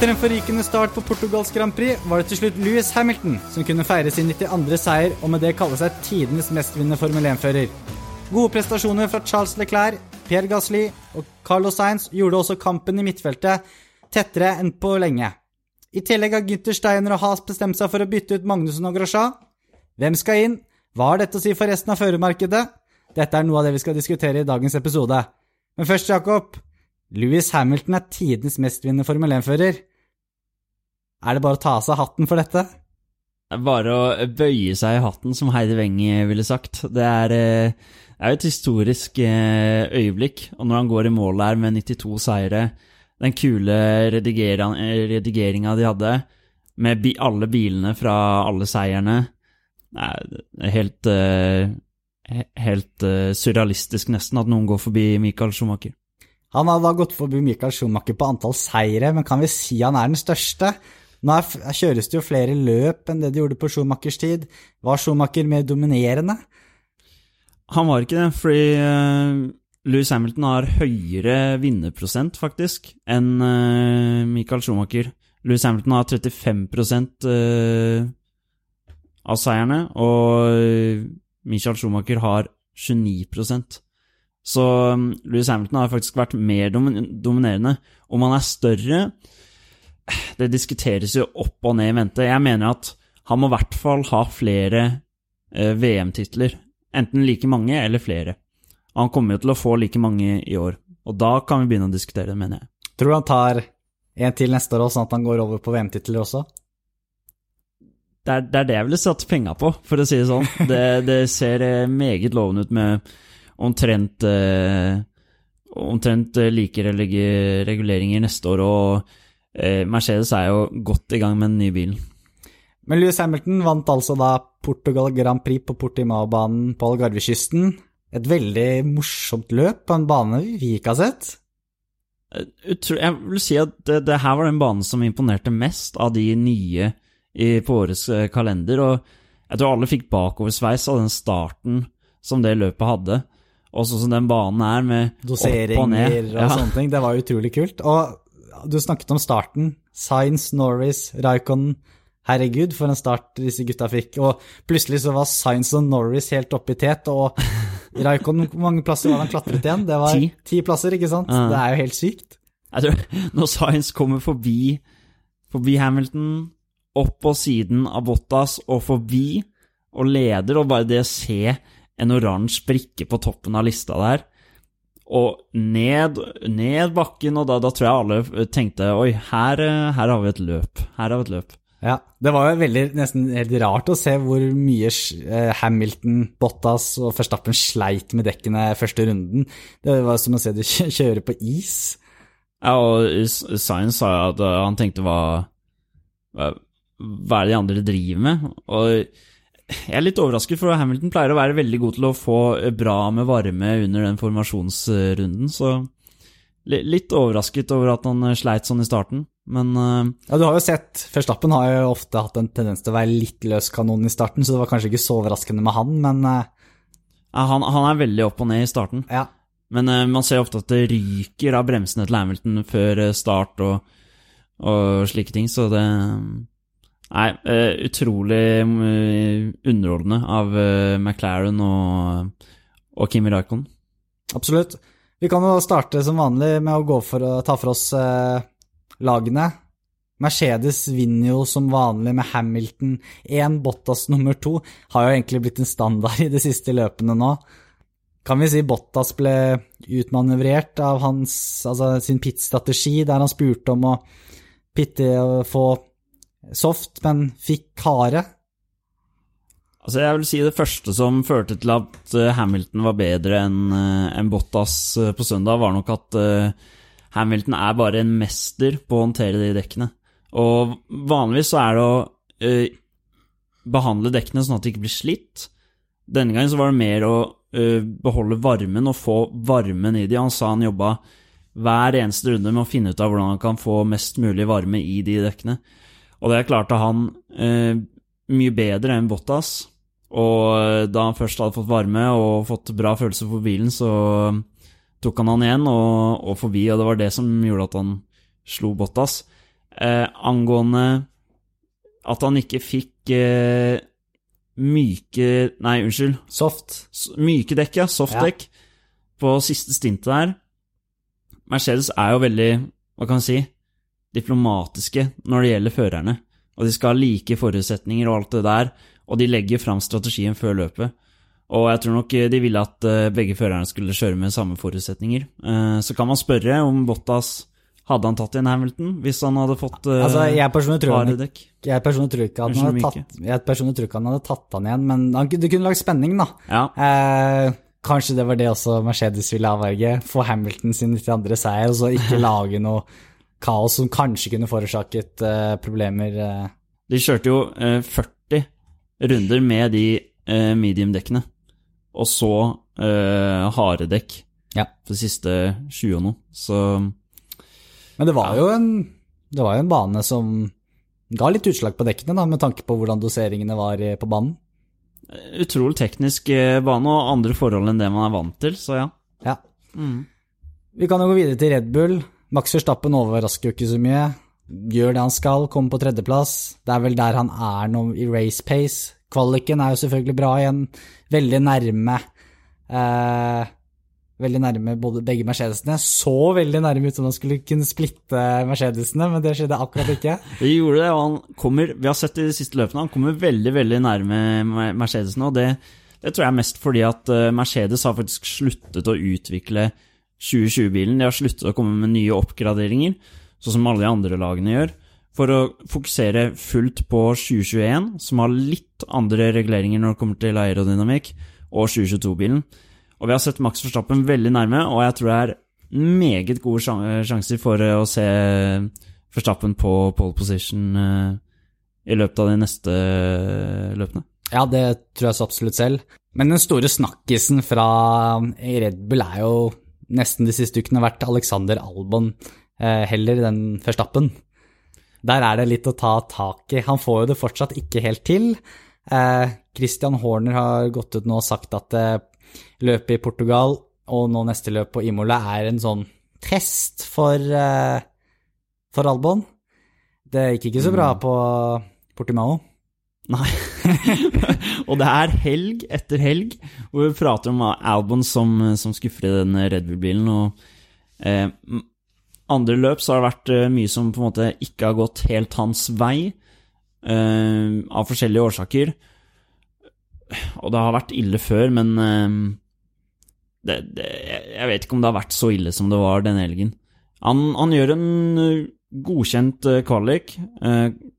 Etter en forrykende start på Portugals Grand Prix var det til slutt Louis Hamilton som kunne feire sin 92. seier og med det kalle seg tidenes mestvinnende Formel 1-fører. Gode prestasjoner fra Charles Leclerc, Pierre Gasly og Carlos Sainz gjorde også kampen i midtfeltet tettere enn på lenge. I tillegg har Gunther Steiner og Haas bestemt seg for å bytte ut Magnussen og Grosjean. Hvem skal inn? Hva har dette å si for resten av førermarkedet? Dette er noe av det vi skal diskutere i dagens episode. Men først, Jakob. Louis Hamilton er tidenes mestvinnende Formel 1-fører. Er det bare å ta av seg hatten for dette? Det er bare å bøye seg i hatten, som Heidi Weng ville sagt. Det er, eh, det er et historisk eh, øyeblikk, og når han går i mål der med 92 seire, den kule redigeringa de hadde, med alle bilene fra alle seierne Det er helt, eh, helt surrealistisk, nesten, at noen går forbi Michael Schumacher. Han har da gått forbi Michael Schumacher på antall seire, men kan vi si han er den største? Nå er, kjøres det jo flere løp enn det de gjorde på Schumachers tid. Var Schumacher mer dominerende? Han var ikke det, fordi uh, Louis Hamilton har høyere vinnerprosent, faktisk, enn uh, Michael Schumacher. Louis Hamilton har 35 uh, av seierne, og Michael Schumacher har 29% så um, Louis Hamilton har faktisk vært mer dominerende. Om han er større Det diskuteres jo opp og ned i mente. Jeg mener at han må i hvert fall ha flere eh, VM-titler. Enten like mange eller flere. Han kommer jo til å få like mange i år. Og da kan vi begynne å diskutere det, mener jeg. Tror du han tar en til neste år, sånn at han går over på VM-titler også? Det er, det er, det jeg ville satt penga på, for å si det sånn. Det, det ser eh, meget lovende ut med omtrent, eh, omtrent eh, like reguleringer neste år, og Mercedes er jo godt i gang med den nye bilen. Men Louis Hamilton vant altså da Portugal Grand Prix på Portimao-banen på Algarvekysten. Et veldig morsomt løp på en bane vi ikke har sett. Jeg vil si at det, det, her var den banen som imponerte mest av de nye i, på årets kalender. Og jeg tror alle fikk bakoversveis av den starten som det løpet hadde. Og sånn som den banen er, med Doseringer opp og ned. og ja. sånne ting. Det var utrolig kult. Og du snakket om starten. Science, Norris, Raikon Herregud, for en start disse gutta fikk. Og plutselig så var Science og Norris helt oppe i tet, og Raikon, hvor mange plasser var han klatret igjen? Det var ti, ti plasser, ikke sant? Uh. Det er jo helt sykt. Tror, når Science kommer forbi, forbi Hamilton, opp på siden av Bottas og forbi, og leder, og bare det å se en oransje brikke på toppen av lista der. Og ned, ned bakken, og da, da, tror jeg alle tenkte oi, her, her, har vi et løp. Her har vi et løp. Ja, det var jo veldig, nesten helt rart å se hvor mye eh, Hamilton, Bottas og Verstappen sleit med dekkene første runden. Det var som å se de kjøre på is. Ja, og Science sa at han tenkte hva, hva er det de andre driver med? Og jeg er litt overrasket, for Hamilton pleier å være veldig god til å få bra med varme under den formasjonsrunden, så litt overrasket over at han sleit sånn i starten, men uh, Ja, du har jo sett Verstappen har jo ofte hatt en tendens til å være litt løs kanon i starten, så det var kanskje ikke så overraskende med han, men ja, han, han, er veldig opp og ned i starten. Ja. Men man ser ofte at det ryker av bremsene til Hamilton før start og, og slike ting, så det Nei, uh, utrolig uh, underholdende av uh, McLaren og, og Kimi Raikon. Absolutt. Vi kan jo starte som vanlig med å gå for ta for oss lagene. Mercedes vinner jo som vanlig med Hamilton 1, Bottas nummer 2. Har jo egentlig blitt en standard i de siste løpene nå. Kan vi si Bottas ble utmanøvrert av hans, altså sin pit-strategi, der han spurte om å pitte og få soft, men fikk harde. Altså, jeg vil si det første som førte til at eh, Hamilton var bedre enn eh, en Bottas eh, på søndag, var nok at Hamilton er bare en mester på å håndtere de dekkene. Og vanligvis så er det å behandle dekkene sånn at de ikke blir slitt. Denne gangen så var det mer å beholde varmen og få varmen i de. Han sa han jobba hver eneste runde med å finne ut av hvordan han kan få mest mulig varme i de dekkene. Og det klarte han eh, mye bedre enn Bottas. Og eh, da han først hadde fått varme og fått bra følelse for bilen, så tok han han igjen og, og, forbi, og det var det som gjorde at han slo Bottas. eh, angående at han ikke fikk eh, myke Nei, unnskyld. Soft. Myke dekk, ja. Softdekk. På siste stintet der. Mercedes er jo veldig, hva kan vi si, diplomatiske når det gjelder førerne. Og de skal ha like forutsetninger og alt det der, og de legger fram strategien før løpet. Og jeg tror nok de ville at eh, begge førerne skulle kjøre med samme forutsetninger. Eh, Så kan man spørre om Bottas hadde han tatt igjen Hamilton hvis han hadde fått eh, Altså, jeg personlig tror han dekk. jeg personlig tror ikke han hadde tatt, jeg personlig tror ikke han hadde tatt han igjen, men han, det kunne lagd spenning, da. Ja, Eh, kanskje det var det også Mercedes ville avverge. Få Hamilton sin 92. seier, og så ikke lage noe kaos som kanskje kunne forårsaket uh, problemer. eh. De kjørte jo uh, 40 runder med de uh, medium-dekkene, og så uh, harde dekk Ja. for de siste 20 og noe. Så Men det var jo en, det var jo en bane som ga litt utslag på dekkene, da, med tanke på hvordan doseringene var på banen. eh, utrolig teknisk eh, bane og andre forhold enn det man er vant til, så ja. Ja. Vi kan jo gå videre til Red Bull. Max Verstappen overrasker jo ikke så mye. Gjør det han skal, kommer på tredjeplass. Det er vel der han er nå i race pace. Kvaliken er jo selvfølgelig bra igjen. Veldig nærme eh, Veldig nærme både, begge Mercedesene. Så veldig nærme ut som han skulle kunne splitte Mercedesene, men det skjedde akkurat ikke. Vi gjorde det, og han kommer Vi har sett i de siste løpene, han kommer veldig, veldig nærme Mercedesene. Og det, det tror jeg er mest fordi at eh, Mercedes har faktisk sluttet å utvikle 2020-bilen. De har sluttet å komme med nye oppgraderinger, sånn som alle de andre lagene gjør, for å fokusere fullt på 2021, som har litt andre reguleringer når det kommer til aerodynamikk, og 2022-bilen. Og vi har sett Max Verstappen veldig nærme, og jeg tror det er meget gode sjan- sjanser for eh, å se Verstappen på pole position eh, i løpet av de neste eh, løpene. Ja, det tror jeg så absolutt selv. Men den store snakkisen fra Red Bull er jo nesten de siste ukene vært Alexander Albon eh, heller den Verstappen. Der er det litt å ta tak i. Han får jo det fortsatt ikke helt til. Eh, Christian Horner har gått ut nå og sagt at eh, løpet i Portugal og nå neste løp på Imola er en sånn test for, for Albon. Det gikk ikke så bra på Portimao. Nei. og det er helg etter helg hvor vi prater om Albon som, som skuffer i den Red Bull-bilen. Og eh, andre løp så har det vært eh, mye som på en måte ikke har gått helt hans vei, eh, av forskjellige årsaker. Og det har vært ille før, men eh, det, det, jeg vet ikke om det har vært så ille som det var denne helgen. Han, han gjør en eh, godkjent eh, kvalik.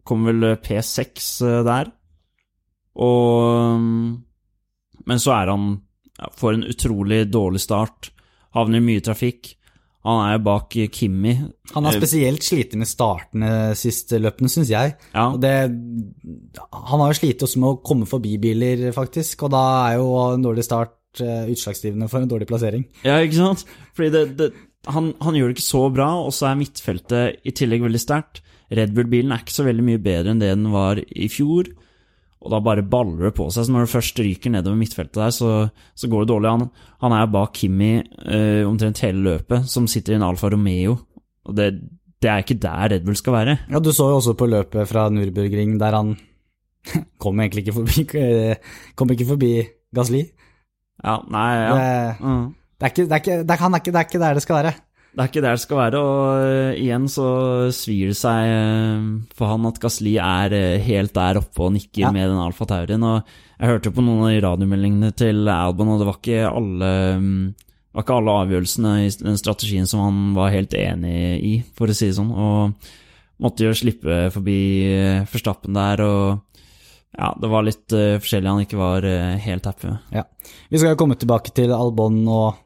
Kommer vel P6 eh, der. Og Men så er han Får en utrolig dårlig start. Havner i mye trafikk. Han er jo bak Kimmi. Han har Eh, spesielt slitt med startene siste løpene, syns jeg. Ja, det, han har jo slitt også med å komme forbi biler, faktisk, og da er jo en dårlig start eh, utslagsgivende for en dårlig plassering. ja ikke sant? Fordi det, det han, han gjør det ikke så bra, og så er midtfeltet i tillegg veldig sterkt. Red Bull-bilen er ikke så veldig mye bedre enn det den var i fjor. Og da bare baller det på seg. Så når du først ryker nedover midtfeltet der, så, så går det dårlig. Han, han er bak Kimi eh, omtrent hele løpet, som sitter i en Alfa Romeo. Og det, det er ikke der Red Bull skal være. Ja, Du så jo også på løpet fra Nürburgring der han kom egentlig ikke forbi, eh, kom ikke forbi Gasli. Ja, nei, ja. Det, Mm. det, er ikke, det, er ikke, det, er ikke, det er ikke der det skal være. Det er ikke der det skal være, og eh, igjen så svir det seg eh, for han at Gasli er eh, helt der oppe og nikker Ja. med den Alfa Taurien. Og jeg hørte på noen av de radiomeldingene til Albon, og det var ikke alle mm, var ikke alle avgjørelsene i den strategien som han var helt enig i, for å si det sånn. Og måtte jo slippe forbi Forstappen der, og ja, det var litt forskjellig han ikke var helt happy med. Ja. Vi skal jo komme tilbake til Albon og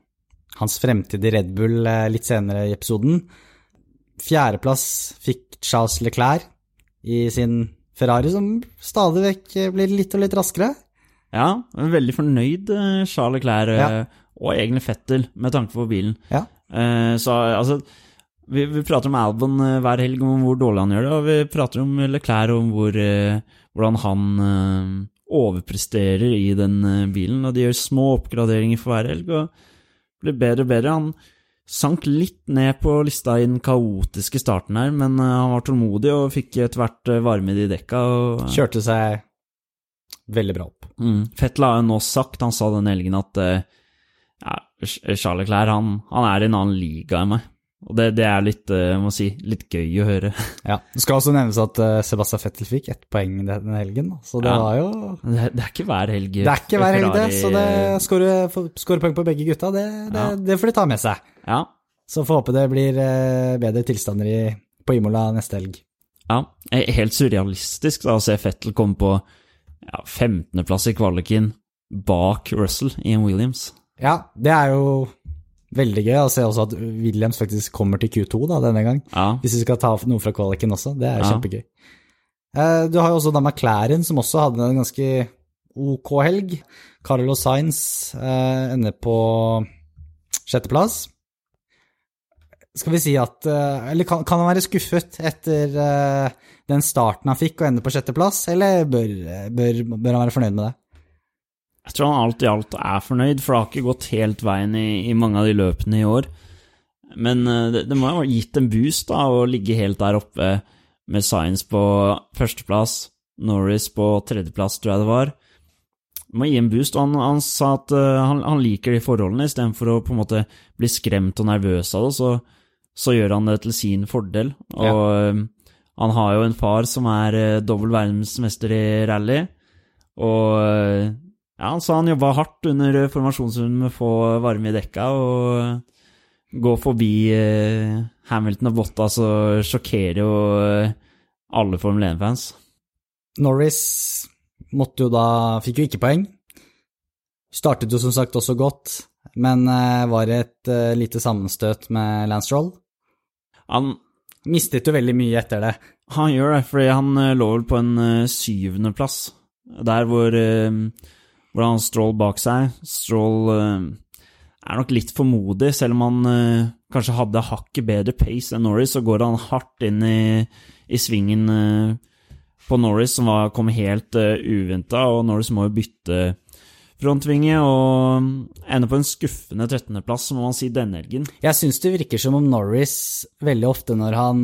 hans fremtid i Red Bull eh, litt senere i episoden. Fjerdeplass fikk Charles Leclerc i sin Ferrari, som stadig vekk eh, blir litt og litt raskere. Ja, veldig fornøyd, eh, Charles Leclerc, Ja. og egentlig Fettel, med tanke på bilen. Ja. Så altså vi, vi prater om Albon hver helg, om hvor dårlig han gjør det, og vi prater om Leclerc om hvor, hvordan han overpresterer i den bilen. Og de gjør små oppgraderinger for hver helg og blir bedre og bedre. Han sank litt ned på lista i den kaotiske starten her, men eh, han var tålmodig og fikk etter hvert eh, varme i de dekka. Og, Kjørte seg veldig bra opp. mm, Fettel har jo nå sagt, han sa den helgen, at eh, ja, Charles Leclerc han, han er i en annen liga enn meg. Og det, det er litt, eh, jeg må si, litt gøy å høre. Ja, Det skal også nevnes at eh, Sebastian Fettel fikk ett poeng denne helgen, så det Ja. var jo Det er, det er ikke hver helg Det er ikke hver helg, det, så det skåre skåre poeng på begge gutta, det, det, Ja. det får de ta med seg. Ja, Så får håpe det blir eh, bedre tilstander i, på Imola neste helg. ja. eh, Helt surrealistisk da, å se Fettel komme på ja, 15.-plass i kvaliken bak Russell i en Williams. Ja, det er jo veldig gøy å se også at Williams faktisk kommer til Q2 da, denne gang. Ja, Hvis vi skal ta noe fra kvaliken også, det er Ja. kjempegøy. Eh, Du har jo også da McLaren, som også hadde en ganske ok helg. Carlos Sainz eh, ender på sjetteplass. Skal vi si at eh, Eller kan, kan han være skuffet etter den starten han fikk, og ende på sjetteplass, eller bør, bør, bør han være fornøyd med det? Jeg tror han alt i alt er fornøyd, for det har ikke gått helt veien i, i mange av de løpene i år. Men eh, det, det må jo ha gitt en boost da, å ligge helt der oppe med Science på førsteplass, Norris på tredjeplass, tror jeg det var. Det må gi en boost, og han, han sa at eh, han, han liker de forholdene, istedenfor å på en måte bli skremt og nervøs av det, så, så gjør han det til sin fordel. Og ja. han har jo en far som er dobbel verdensmester i rally, og eh, ja, han sa han jobba hardt under formasjonsrunden med å få varme i dekka og eh, gå forbi eh, Hamilton og Bottas og sjokkere jo eh, alle Formel 1-fans. Norris måtte jo da Fikk jo ikke poeng. Startet jo som sagt også godt, men var et lite sammenstøt med Lance Stroll. Han, Mistet jo veldig mye etter det. han gjør det, fordi han lå vel på en syvendeplass, der hvor, eh, hvor han Stroll bak seg. Stroll eh, er nok litt for modig, selv om han eh, kanskje hadde hakket bedre pace enn Norris, så går han hardt inn i, i svingen eh, på Norris, som var, kom helt uh, uventa, og Norris må jo bytte frontvinge og ender på en skuffende 13.-plass, må man si, denne helgen. Jeg syns det virker som om Norris veldig ofte når han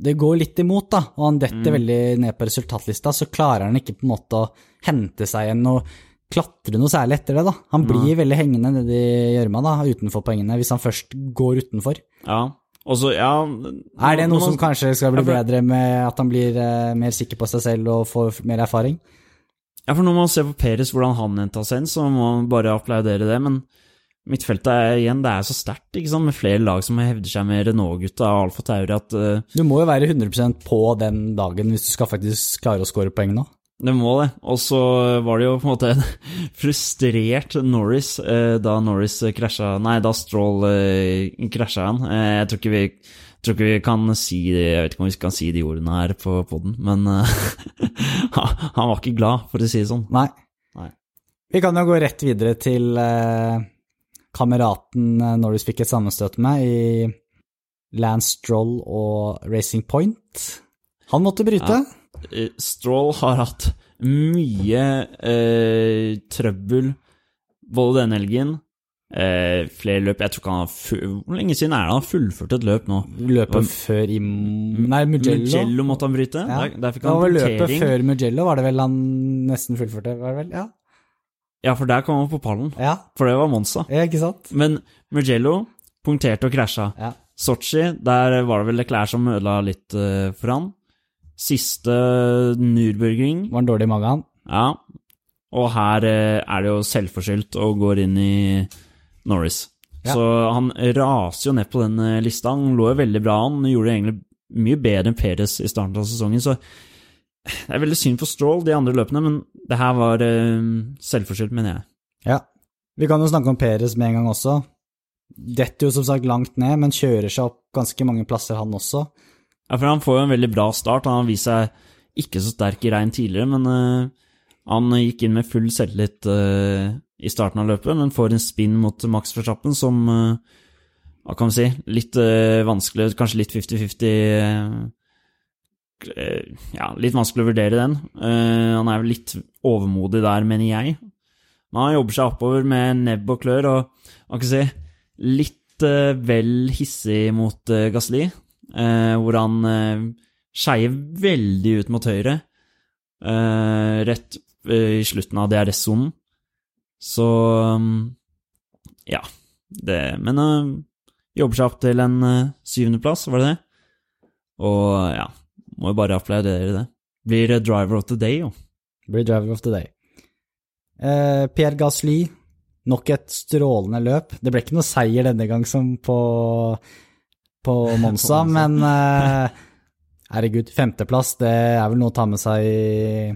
Det går litt imot, da, og han detter veldig ned på resultatlista, så klarer han ikke på en måte å hente seg igjen og klatre noe særlig etter det, da. Han blir veldig hengende nedi gjørma, da, utenfor poengene, hvis han først går utenfor. Ja, og så, ja Er det noe som kanskje skal bli bedre med at han blir eh, mer sikker på seg selv og får mer erfaring? Ja, for når man ser på Peres, hvordan han henta seg inn, så må man bare applaudere det, men midtfeltet er igjen, det er så sterkt, med flere lag som hevder seg med Renault-gutta og Alfa Tauri, at uh, Du må jo være 100% på den dagen hvis du skal faktisk klare å score poeng nå. det må det. Og så var det jo på en måte en frustrert Norris eh, da Norris krasja Nei, da Stroll eh, krasja han. Eh, jeg tror ikke vi tror ikke vi kan si det, jeg vet ikke om vi kan si de ordene her på poden, men eh, han var ikke glad, for å si det sånn. Nei. Nei. Vi kan jo gå rett videre til eh, kameraten eh, Norris fikk et sammenstøt med i Lance Stroll og Racing Point. Han måtte bryte. Ja. Stroll har hatt mye eh, trøbbel både denne helgen eh, Flere løp Jeg tror ikke han har Hvor lenge siden er det han har fullført et løp nå? Løpet før i Nei, Mugello. Mugello måtte han bryte. Ja. Der, der fikk Det han var vel løpet før Mugello, var det vel han nesten fullførte? Var det vel? Ja. Ja, for der kom han på pallen. ja. For det var Monza. Ja, ikke sant? Men Mugello punkterte og krasja. Ja. Sotsji, der var det vel Leclerc som ødela litt uh, for han. Siste Nürburgring Var han dårlig i magen? Ja, og her uh, er det jo selvforskyldt og går inn i Norris. Ja. Så han raser jo ned på den eh, lista. Han lå jo veldig bra an, gjorde det egentlig mye bedre enn Perez i starten av sesongen, så det er veldig synd for Stroll, de andre løpene, men det her var uh, selvforskyldt, mener jeg. Ja. Vi kan jo snakke om Peres med en gang også. Detter jo som sagt langt ned, men kjører seg opp ganske mange plasser, han også. Ja, for han får jo en veldig bra start. Han har vist seg ikke så sterk i regn tidligere, men uh, han gikk inn med full selvtillit uh, i starten av løpet, men får en spinn mot Max Verstappen som Hva kan vi si? Litt vanskelig, kanskje litt 50-50 eh, Ja, litt vanskelig å vurdere den. Eh, han er vel litt overmodig der, mener jeg. Men han jobber seg oppover med nebb og klør, og hva kan si Litt eh, vel hissig mot uh, Gasli, eh, hvor han uh, skeier veldig ut mot høyre, eh, rett eh, i slutten av DRS-sonen. Så um, ja. Det, men jobber seg opp til en syvendeplass, var det det? Og ja, må jo bare applaudere det. Blir driver of the day, jo. Blir driver of the day. Eh, Pierre Gasly, nok et strålende løp. Det ble ikke noe seier denne gang som på, på Monza, men eh, herregud, femteplass, det er vel noe å ta med seg i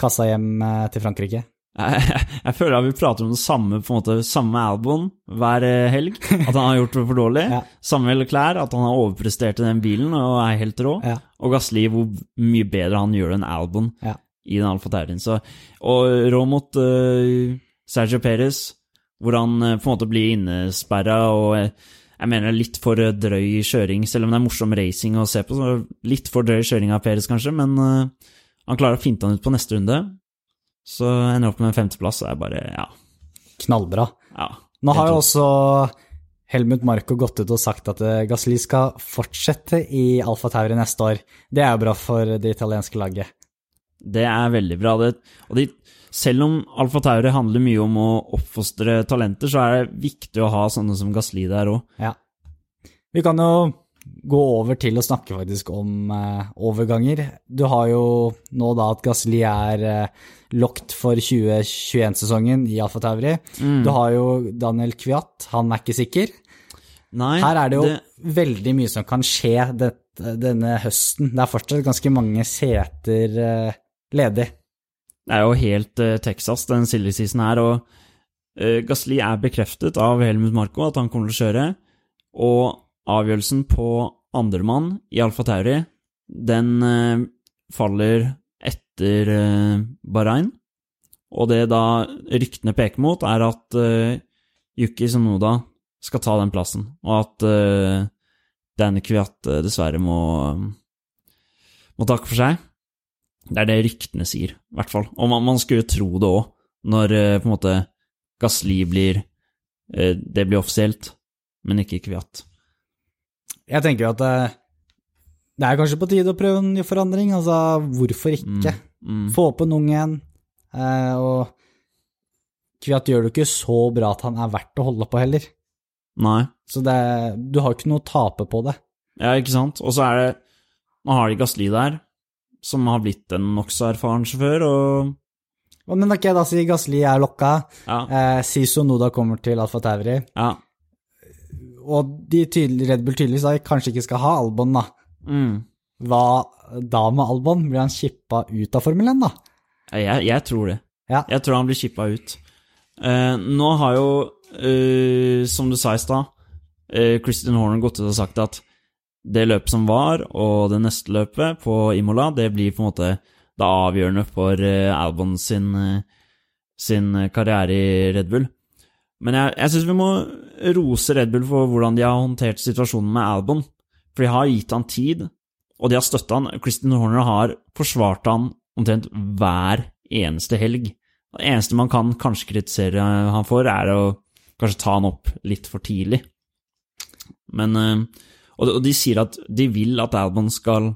kassa hjem eh, til Frankrike. Jeg, jeg, føler at vi prater om det samme på en måte, samme album hver eh, helg. At han har gjort det for dårlig. Ja. Samme klær, at han har overprestert i den bilen og er helt rå. Ja. Og Gasli, hvor mye bedre han gjør enn Albon Ja. i den Alfa Taurin. Og rå mot uh, Sergio Perez, hvor han uh, på en måte blir innesperra og eh, jeg mener litt for eh, drøy kjøring, selv om det er morsom racing å se på. så Litt for drøy kjøring av Perez, kanskje, men eh, han klarer å finte han ut på neste runde. Så ender jeg opp med en femteplass, og er bare ja. Knallbra. ja Nå har jo også Helmut Marko gått ut og sagt at Gasli Gasly skal fortsette i Alfa Tauri neste år. Det er jo bra for det italienske laget. Det er veldig bra. Det, og de, selv om Alfa Tauri handler mye om å oppfostre talenter, så er det viktig å ha sånne som Gasli der òg. Ja. Vi kan jo gå over til å snakke faktisk om eh, overganger. Du har jo nå da at Gasli er eh, locked for 2021-sesongen i Alfa Tauri. Du har jo Daniel Kviat, han er ikke sikker. Nei, Her er det jo veldig mye som kan skje det, denne høsten. Det er fortsatt ganske mange seter uh, ledig. Det er jo helt uh, Texas, den silly season her, og uh, Gasli er bekreftet av Helmut Marko at han kommer til å kjøre, og avgjørelsen på andremann i Alfa Tauri, den eh, faller etter uh, Bahrain, og det da ryktene peker mot, er at uh, Yuki Sonoda skal ta den plassen, og at uh, Danny Kviat dessverre må, må takke for seg. Det er det ryktene sier, i hvert fall. Og man, man skulle tro det òg, når uh, på en måte Gasli blir uh, Det blir offisielt, men ikke Kviat. Jeg tenker at eh, det er kanskje på tide å prøve en ny forandring. Altså, hvorfor ikke? Mm. Få opp en ung en. eh, og Kviat gjør det ikke så bra at han er verdt å holde på heller. Nei. Så det, du har ikke noe å tape på det. Ja, ikke sant? Og så er det Nå har de Gasli der, som har blitt en nokså erfaren sjåfør, Og Men ok, da sier Gasli er lokka. ja. Eh, Siso Noda kommer til Alfa Tauri. ja. Og de tydelig, Red Bull tydeligvis kanskje ikke skal ha Albon, da. Mm. Hva da med Albon? Blir han kippa ut av Formel 1, da? Jeg, jeg tror det. Ja. Jeg tror han blir chippa ut. Uh, nå har jo, uh, som du sa i stad, uh, Christian Horner gått ut og sagt at det løpet som var, og det neste løpet på Imola, det blir på en måte det avgjørende for Albon sin, sin karriere i Red Bull. Men jeg, jeg syns vi må rose Red Bull for hvordan de har håndtert situasjonen med Albon. For de har gitt han tid, og de har støtta han. Christian Horner har forsvart han omtrent hver eneste helg. Det eneste man kan kanskje kritisere han for, er å kanskje ta han opp litt for tidlig. Men eh, Og de, og de sier at de vil at Albon skal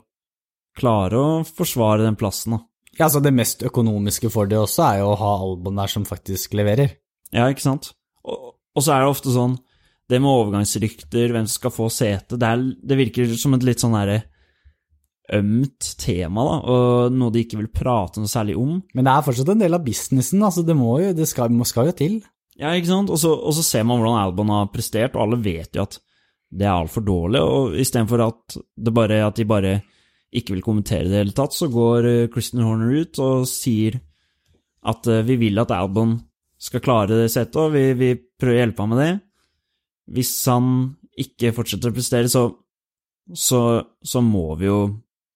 klare å forsvare den plassen, da. Ja, altså Det mest økonomiske for det også er jo å ha Albon der som faktisk leverer. Ja, ikke sant? Og, og så er det ofte sånn Det med overgangsrykter, hvem som skal få sete, det, det virker som et litt sånn derre ømt tema, da, og noe de ikke vil prate noe særlig om. Men det er fortsatt en del av businessen. altså Det, må jo, det skal, må- skal jo til. Ja, ikke sant? Og så, og så ser man hvordan Albon har prestert, og alle vet jo at det er altfor dårlig, og istedenfor at, det bare, at de bare ikke vil kommentere det i det hele tatt, så går eh, Christian Horner ut og sier at eh, vi vil at Albon skal klare det settet, og vi, vi prøver å hjelpe ham med det. Hvis han ikke fortsetter å prestere, så, så, så må vi jo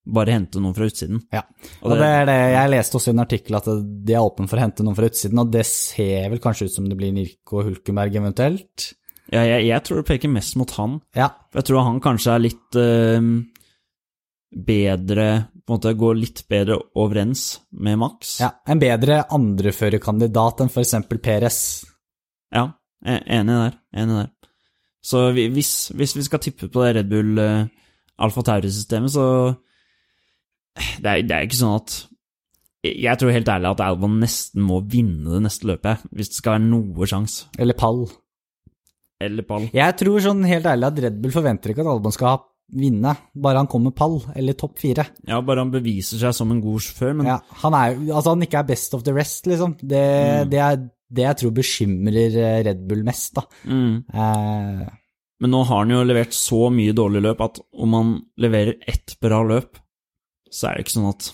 bare hente noen fra utsiden. Ja, Og det- er det, Jeg leste også i en artikkel at de er åpne for å hente noen fra utsiden, og det ser vel kanskje ut som det blir Nirko Hulkenberg eventuelt. Ja, jeg, jeg tror det peker mest mot han. Ja, jeg tror han kanskje er litt øh, bedre På en måte går litt bedre overens med Max. ja En bedre andreførerkandidat enn f.eks. Peres. Ja, e- enig der. Enig der. Så hvis, hvis vi skal tippe på det Red Bull uh, Alfa Tauri-systemet, så det er, det er ikke sånn at Jeg tror helt ærlig at Albon nesten må vinne det neste løpet, hvis det skal være noe sjanse. Eller pall. Eller pall. Jeg tror sånn helt ærlig at Red Bull forventer ikke at Albon skal vinne, bare han kommer pall, eller topp fire. Ja, bare han beviser seg som en god sjåfør, men Ja, han er jo Altså, han ikke er best of the rest, liksom. Det, det er det jeg tror bekymrer eh, Red Bull mest, da. mm. Eh, Men nå har han jo levert så mye dårlige løp at om han leverer ett bra løp, så er det ikke sånn at,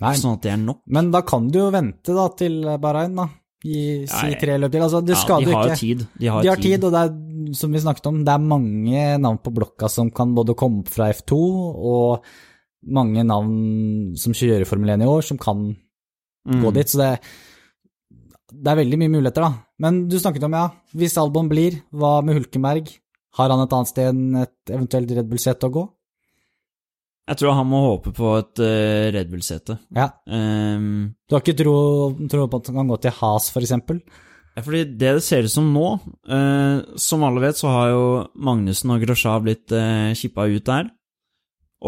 nei, sånn at det er nok. men da kan du jo vente da til Bahrain, da. Gi, si Nei. tre løp til. Altså, det Ja, skader de har ikke. tid. De har, De har tid, og det er, som vi snakket om, det er mange navn på blokka som kan både komme opp fra F2, og mange navn som kjører Formel 1 i år, som kan Mm. gå dit. Så det, det er veldig mye muligheter, da. Men du snakket om, ja, hvis Albon blir, hva med Hulkenberg? Har han et annet sted enn et eventuelt Red Bull-sete å gå? Jeg tror han må håpe på et uh, Red Bull-sete. Ja. Um, Du har ikke tro, tro på at han kan gå til Has, for eksempel? Fordi det det ser ut som nå uh, Som alle vet, så har jo Magnussen og Grosjean blitt uh, kippa ut der.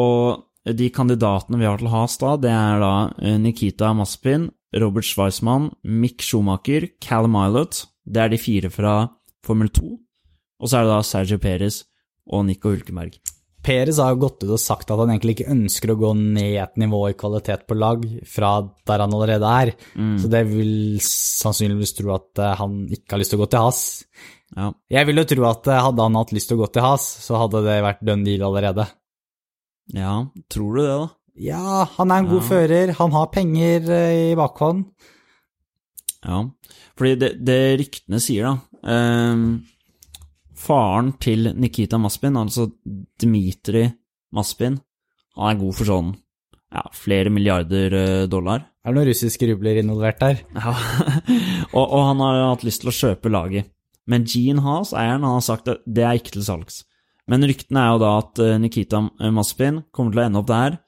Og de kandidatene vi har til Has da, det er da eh, Nikita Maspin, Robert Schweizmann, Mick Schumacher, Callum Milot. Det er de fire fra Formel 2. Og så er det da Sergio Perez og Nico Hulkenberg. Perez har jo gått ut og sagt at han egentlig ikke ønsker å gå ned et nivå i kvalitet på lag fra der han allerede er. Så det vil sannsynligvis tro at eh, han ikke har lyst til å gå til Has. Ja. Jeg vil jo tro at eh, hadde han hatt lyst til å gå til Has, så hadde det vært done deal allerede. ja, tror du det, da? Ja, han er en god Ja. fører, han har penger eh, i bakhånd. Ja, fordi det, det ryktene sier, da eh, Faren til Nikita Maspin, altså Dmitrij Maspin, han er god for sånn ja, flere milliarder eh, dollar. Er det noen russiske rubler involvert der? Ja. og, og han har hatt lyst til å kjøpe laget. Men Gene Haas, eieren, han har sagt at det er ikke til salgs. Men ryktene er jo da at eh, Nikita Maspin kommer til å ende opp der.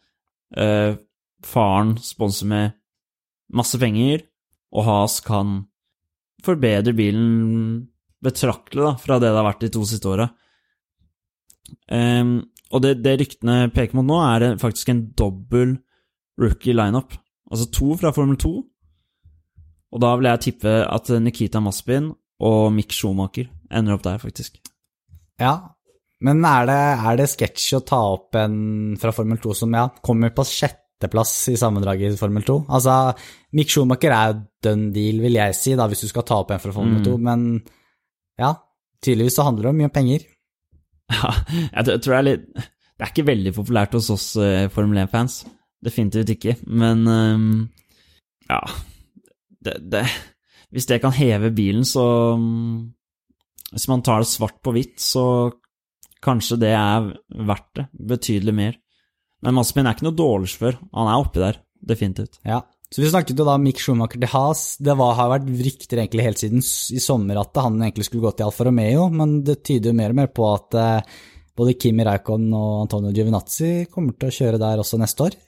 Eh, faren sponser med masse penger, og Haas kan forbedre bilen betraktelig da, fra det det har vært de to siste åra. Ehm, og det, det ryktene peker mot nå, er faktisk en dobbel rookie lineup. Altså to fra Formel 2. Og da vil jeg tippe at Nikita Maspin og Mick Schumacher ender opp der, faktisk. Ja, men er det, er det sketsj å ta opp en fra Formel 2 som ja, kommer på sjetteplass i sammendraget i Formel 2? Altså, Mick Schumacher er done deal, vil jeg si, da, hvis du skal ta opp en fra Formel Mm. 2, men ja, tydeligvis så handler det om mye penger. Ja, jeg tror- det er litt Det er ikke veldig populært hos oss eh, Formel 1-fans. Definitivt ikke. Men ehm, ja det, det, Hvis det kan heve bilen, så mm, Hvis man tar det svart på hvitt, så kanskje det er verdt det. Betydelig mer. Men Maspin er ikke noe dårlig sjåfør. Han er oppi der. Definitivt. Ja, så vi snakket jo da Mick Schumacher til Haas. Det var, har vært rykter egentlig helt siden i sommer at han egentlig skulle gå til Alfa Romeo, men det tyder jo mer og mer på at eh, både Kimi Raikon og Antonio Giovinazzi kommer til å kjøre der også neste år.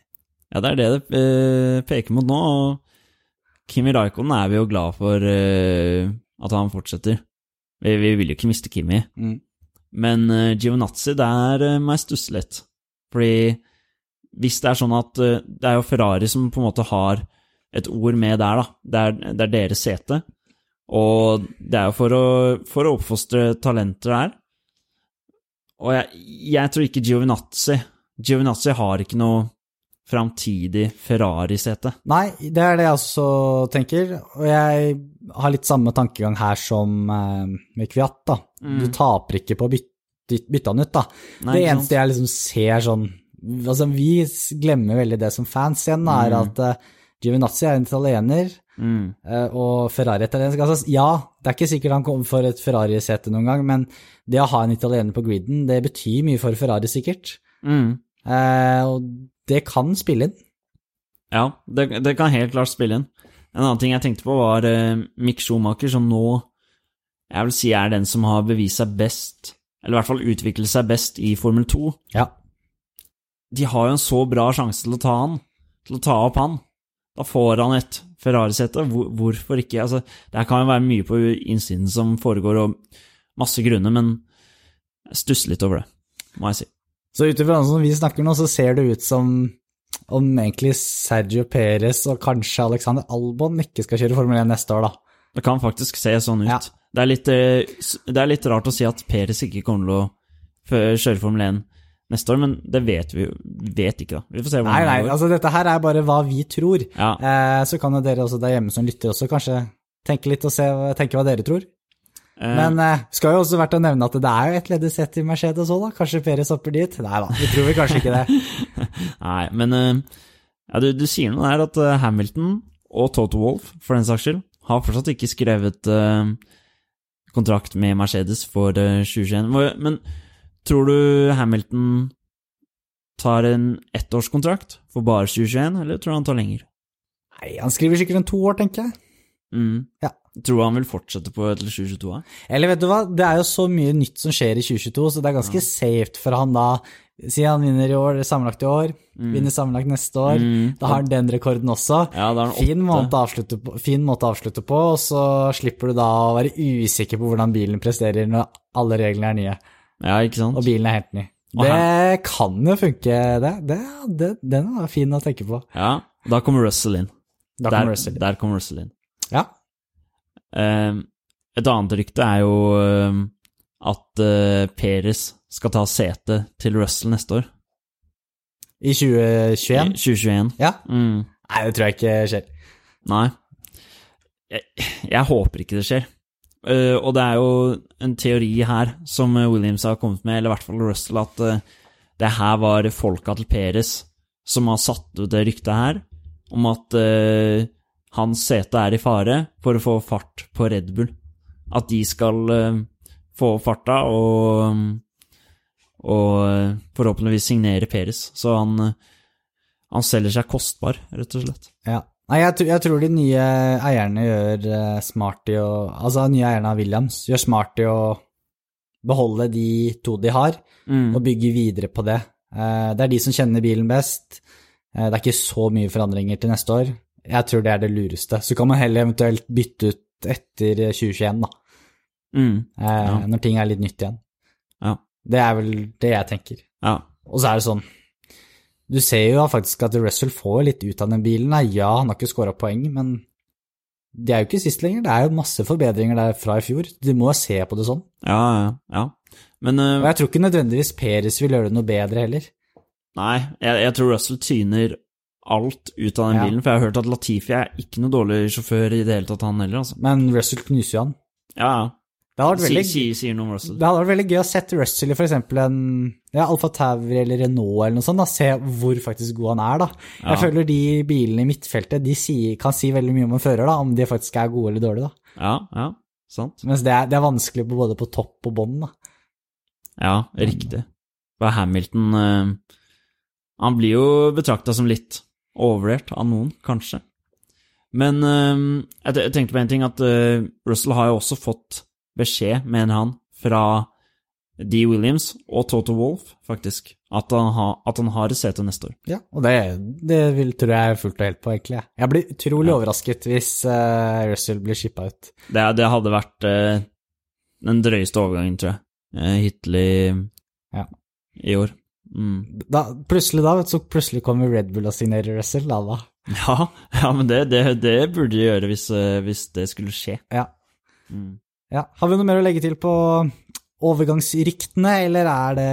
Ja, det er det det eh, peker mot nå. Og Kimi Raikon er vi jo glad for eh, at han fortsetter. Vi, vi vil jo ikke miste Kimi. Mm. Men uh, Giovinazzi, der uh, må jeg stusse litt. Fordi hvis det er sånn at eh, Det er jo Ferrari som på en måte har et ord med der, da. Det er, det er deres sete. Og det er jo for å, for å oppfostre talenter der. Og jeg, jeg tror ikke Giovinazzi Giovinazzi har ikke noe framtidig Ferrari-sete. Nei, det er det jeg også tenker, og jeg har litt samme tankegang her som eh, med Kviat, da. Du taper ikke på å bytte, bytte han ut, da. Nei, det eneste jeg liksom ser sånn Altså, vi glemmer veldig det som fans igjen, da, er Mm. at uh, Giovinazzi er en italiener, Mm. uh, og Ferrari er italiensk. Altså, ja, det er ikke sikkert han kommer for et Ferrari-sete noen gang, men det å ha en italiener på griden, det betyr mye for Ferrari, sikkert. Mm. Uh, og det kan spille inn. Ja, det, det kan helt klart spille inn. En annen ting jeg tenkte på, var uh, Mick Schumacher, som nå jeg vil si er den som har bevist seg best, eller i hvert fall utviklet seg best i Formel 2. Ja. De har jo en så bra sjanse til å ta han, til å ta opp han. Da får han et Ferrari-sete. Hvorfor ikke? Altså, det her kan jo være mye på innsiden som foregår, og masse grunner, men Jeg stusser litt over det, må jeg si. Så ut ifra sånn som vi snakker nå, så ser det ut som om egentlig Sergio Perez og kanskje Alexander Albon ikke skal kjøre Formel 1 neste år, da. Det kan faktisk se sånn ut. Ja. Det, er litt, eh, det er litt rart å si at Perez ikke kommer til å kjøre Formel 1 neste år, men det vet vi jo vet ikke, da. Vi får se Nei, hvordan nei, det går. altså dette her er bare hva vi tror. Ja. Eh, så kan jo dere også der hjemme som lytter også kanskje tenke litt og se, tenke hva dere tror. Eh, Men eh, skal jo også verdt å nevne at det er jo et ledig sett i Mercedes òg, da. Kanskje Perez hopper dit? Nei da, vi tror vel kanskje ikke det. Nei, men eh, ja, du, du sier noe der at eh, Hamilton og Toto Wolff, for den saks skyld, har fortsatt ikke skrevet uh, kontrakt med Mercedes for uh, 2021. Men tror du Hamilton tar en ettårskontrakt for bare 2021, eller tror du han tar lenger? Nei, han skriver sikkert en to år, tenker jeg. Mm. Ja. Tror du han vil fortsette på til 2022? Eller vet du hva, det er jo så mye nytt som skjer i 2022, så det er ganske safe for han da. Si han vinner i år, sammenlagt i år, vinner sammenlagt neste år. Mm. Da har han den rekorden også. Ja, da Fin måte, på, fin måte å avslutte på, og så slipper du da å være usikker på hvordan bilen presterer når alle reglene er nye, Ja, ikke sant? og bilen er helt ny. Det kan jo funke, det. det, det den er fin å tenke på. Ja, da kommer Russell inn. Da der, kommer Russell inn. der kommer Russell inn. Ja. Eh, et annet rykte er jo eh, at eh, Peres skal ta sete til Russell neste år. I 2021? I 2021. Ja. Mm, Nei, det tror jeg ikke skjer. nei. Jeg, jeg håper ikke det skjer. Eh, og det er jo en teori her som Williams har kommet med, eller i hvert fall Russell, at eh, det her var folka til Peres som har satt ut det ryktet her, om at hans sete er i fare for å få fart på Red Bull. At de skal eh, få opp farta og, og eh, forhåpentligvis signere Peres. Så han, eh, han selger seg kostbar, rett og slett. Ja. Nei, jeg, jeg tror de nye eierne gjør smart i å Altså, de nye eierne av Williams gjør smart i å beholde de to de har, Mm. og bygge videre på det. Det er de som kjenner bilen best. Det er ikke så mye forandringer til neste år. Jeg tror det er det lureste. Så kan man heller eventuelt bytte ut etter 2021, da. Mm. Eh, Ja. Når ting er litt nytt igjen. Ja. Det er vel det jeg tenker. ja. Og så er det sånn Du ser jo faktisk at Russell får litt ut av den bilen. Ja, han har ikke scora poeng, men det er jo ikke sist lenger. Det er jo masse forbedringer der fra i fjor. Du må jo se på det sånn. Ja, ja, ja. Men uh, Og jeg tror ikke nødvendigvis Peres vil gjøre det noe bedre heller. nei, jeg, jeg tror Russell tyner alt ut av den Ja. bilen, for jeg har hørt at Latifi er ikke noe dårlig sjåfør i det hele tatt, han heller, altså. Men Russell knuser jo han. Ja, ja. Det hadde vært Si, veldig, si, sier noe om Russell. det hadde vært veldig gøy å sette Russell i f.eks. en ja, Alfa Tauri eller Renault eller noe sånt. da, Se hvor faktisk god han er. da. Jeg Ja. føler de bilene i midtfeltet de sier, kan si veldig mye om en fører, da, om de faktisk er gode eller dårlige. da. Ja, ja, sant. Mens det er, det er vanskelig på både på topp og bånn. Ja, riktig. For Hamilton eh, Han blir jo betrakta som litt overvurdert av noen, kanskje. Men eh, jeg, tenkte på en ting, at eh, Russell har jo også fått beskjed, mener han, fra D. Williams og Toto Wolff, faktisk, at han, ha, at han har et sete neste år. Ja, og det, det vil, tror jeg er fullt og helt på, egentlig. Jeg blir utrolig Ja. overrasket hvis uh, Russell blir shippa ut. Det, det hadde vært uh, den drøyeste overgangen, tror jeg, uh, hittil i, Ja. i år. Mm. Da, plutselig da, så plutselig kommer Red Bull og signerer Russell. Da, da. Ja, ja, men det, det, det burde de gjøre hvis, eh, hvis det skulle skje. Ja. Mm. ja. Har vi noe mer å legge til på overgangsryktene, eller er det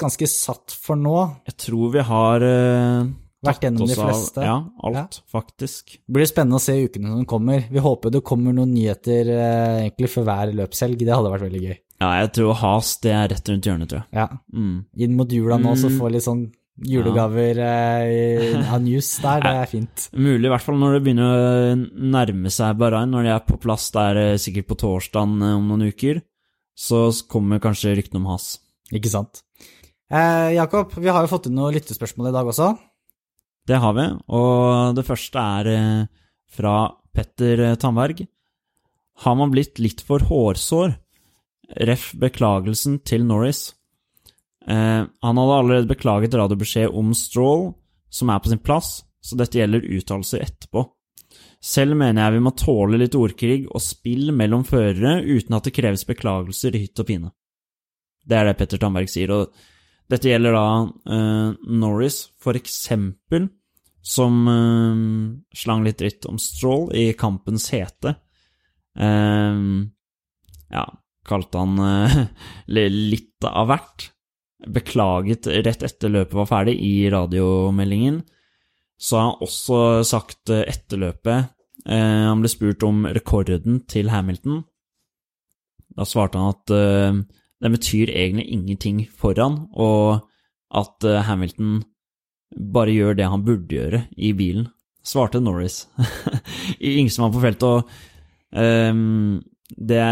ganske satt for nå? Jeg tror vi har uh, Vært gjennom de oss av? Ja, alt, faktisk. Det blir spennende å se ukene som kommer. Vi håper det kommer noen nyheter uh, egentlig for hver løpshelg. Det hadde vært veldig gøy. Ja, jeg tror Has det er rett rundt hjørnet, tror jeg. Ja. Mm. Inn mot jula nå, så får få litt sånn julegaver av i- av news der. Det er fint. Mulig, i hvert fall når det begynner å nærme seg Bahrain, når de er på plass der eh, sikkert på torsdagen eh, om noen uker, så kommer kanskje ryktene om Has. Ikke sant. Eh, Jakob, vi har jo fått inn noen lyttespørsmål i dag også. Det har vi, og det første er eh, fra Petter eh, Tandberg. Har man blitt litt for hårsår? Ref. beklagelsen til Norris. Eh, han hadde allerede beklaget radiobeskjed om Stroll, som er på sin plass, så dette gjelder uttalelser etterpå. Selv mener jeg vi må tåle litt ordkrig og spill mellom førere uten at det kreves beklagelser i hytt og pine. Det er det Petter Tandberg sier. Og dette gjelder da eh, Norris, for eksempel, som eh, slang litt dritt om Stroll i kampens hete. Eh, ja, kalte han eh, litt av hvert. Beklaget rett etter løpet var ferdig i radiomeldingen. Så har han også sagt eh, etter løpet eh, Han ble spurt om rekorden til Hamilton. Da svarte han at den betyr egentlig ingenting for han, og at Hamilton bare gjør det han burde gjøre i bilen. Svarte Norris. Yngstemann på feltet, og um, det,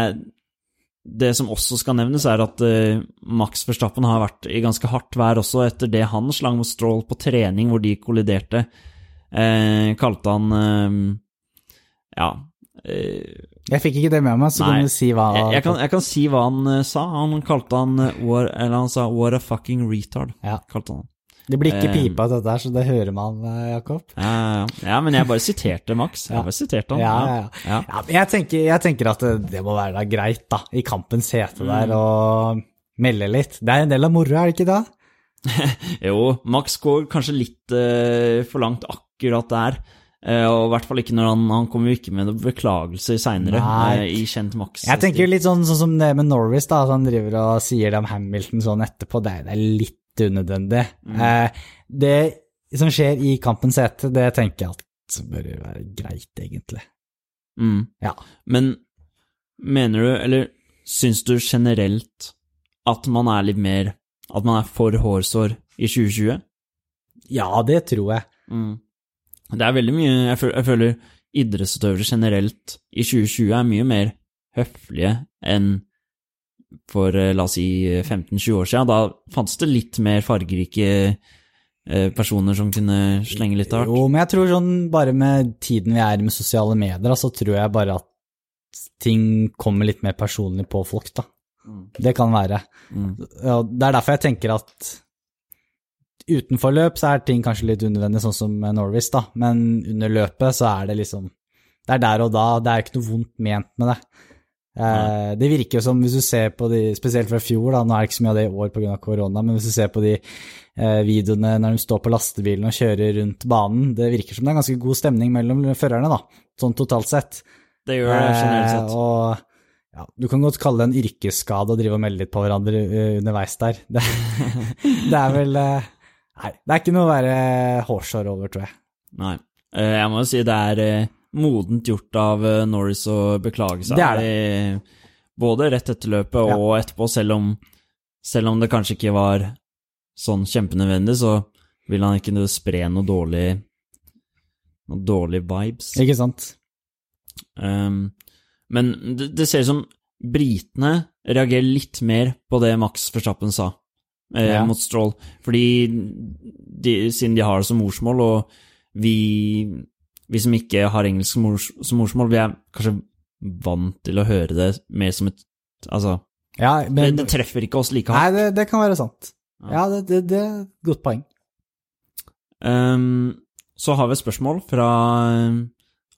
det som også skal nevnes, er at eh, Max Verstappen har vært i ganske hardt vær også etter det han slang mot Stroll på trening hvor de kolliderte. Eh, kalte han eh, Ja. Jeg fikk ikke det med meg, så Nei. kan du si hva jeg, jeg, kan, jeg kan si hva han sa. Han kalte han Eller han sa 'what a fucking retard'. Ja. kalte han Det blir ikke Eh, pipa av dette her, så det hører man, eh, Jakob. ja, ja, ja. ja, men jeg bare siterte Max. Jeg bare siterte han. Ja, ja, ja. jeg tenker, jeg tenker at det, det må være da greit, da, i kampens hete Mm. der, å melde litt. Det er en del av moroa, er det ikke det? Jo, Max går kanskje litt uh, for langt akkurat der. Uh, og i hvert fall ikke når han, han kommer jo ikke med noen beklagelser seinere, Uh, i kjent Max. Jeg tenker litt sånn, sånn som det med Norris, da, at han driver og sier det om Hamilton sånn etterpå, det, er- det er litt unødvendig. Mm. Eh, det som skjer i kampens hete, det tenker jeg at bør være greit, egentlig. mm. Ja. Men mener du, eller syns du generelt at man er litt mer At man er for hårsår i 2020? Ja, det tror jeg. Mm. Det er veldig mye Jeg føler, jeg føler idrettsutøvere generelt i 2020 er mye mer høflige enn for, eh, la oss si, 15-20 år siden. Da fantes det litt mer fargerike eh, personer som kunne slenge litt hardt. Jo, men jeg tror sånn bare med tiden vi er med sosiale medier, så tror jeg bare at ting kommer litt mer personlig på folk, da. Mm. Det kan være. Mm. Ja, det er derfor jeg tenker at utenfor løp så er ting kanskje litt unødvendig, sånn som Norwis, da, men under løpet så er det liksom Det er der og da, det er ikke noe vondt ment med det. Eh, det virker jo som, hvis du ser på de, spesielt fra fjor, da, nå er det ikke så mye av det i år pga. korona, men hvis du ser på de eh, videoene når de står på lastebilen og kjører rundt banen, det virker som det er ganske god stemning mellom førerne, da, sånn totalt sett. Det gjør det generelt sett. Eh, og ja, du kan godt kalle det en yrkesskade å drive og melde litt på hverandre eh, underveis der. Det, det er vel eh, Nei, det er ikke noe å være hårsår over, tror jeg. Nei. Eh, Jeg må jo si det er modent gjort av eh, Norris å beklage seg. Det er det. Både rett etter løpet og etterpå, selv om, selv om det kanskje ikke var sånn kjempenødvendig, så vil han ikke spre noe dårlig noe dårlig vibes. Ikke sant? Um, men det, det ser ut som britene reagerer litt mer på det Max Verstappen sa eh, Ja. mot Stroll, fordi de, siden de har det som morsmål, og vi, vi som ikke har engelsk som mors, som morsmål, vi er kanskje vant til å høre det mer som et Altså, Ja, men det treffer ikke oss like Nei, hardt. det, det kan være sant. Ja. Ja, det, det, det er et godt poeng. Um, så har vi et spørsmål fra um,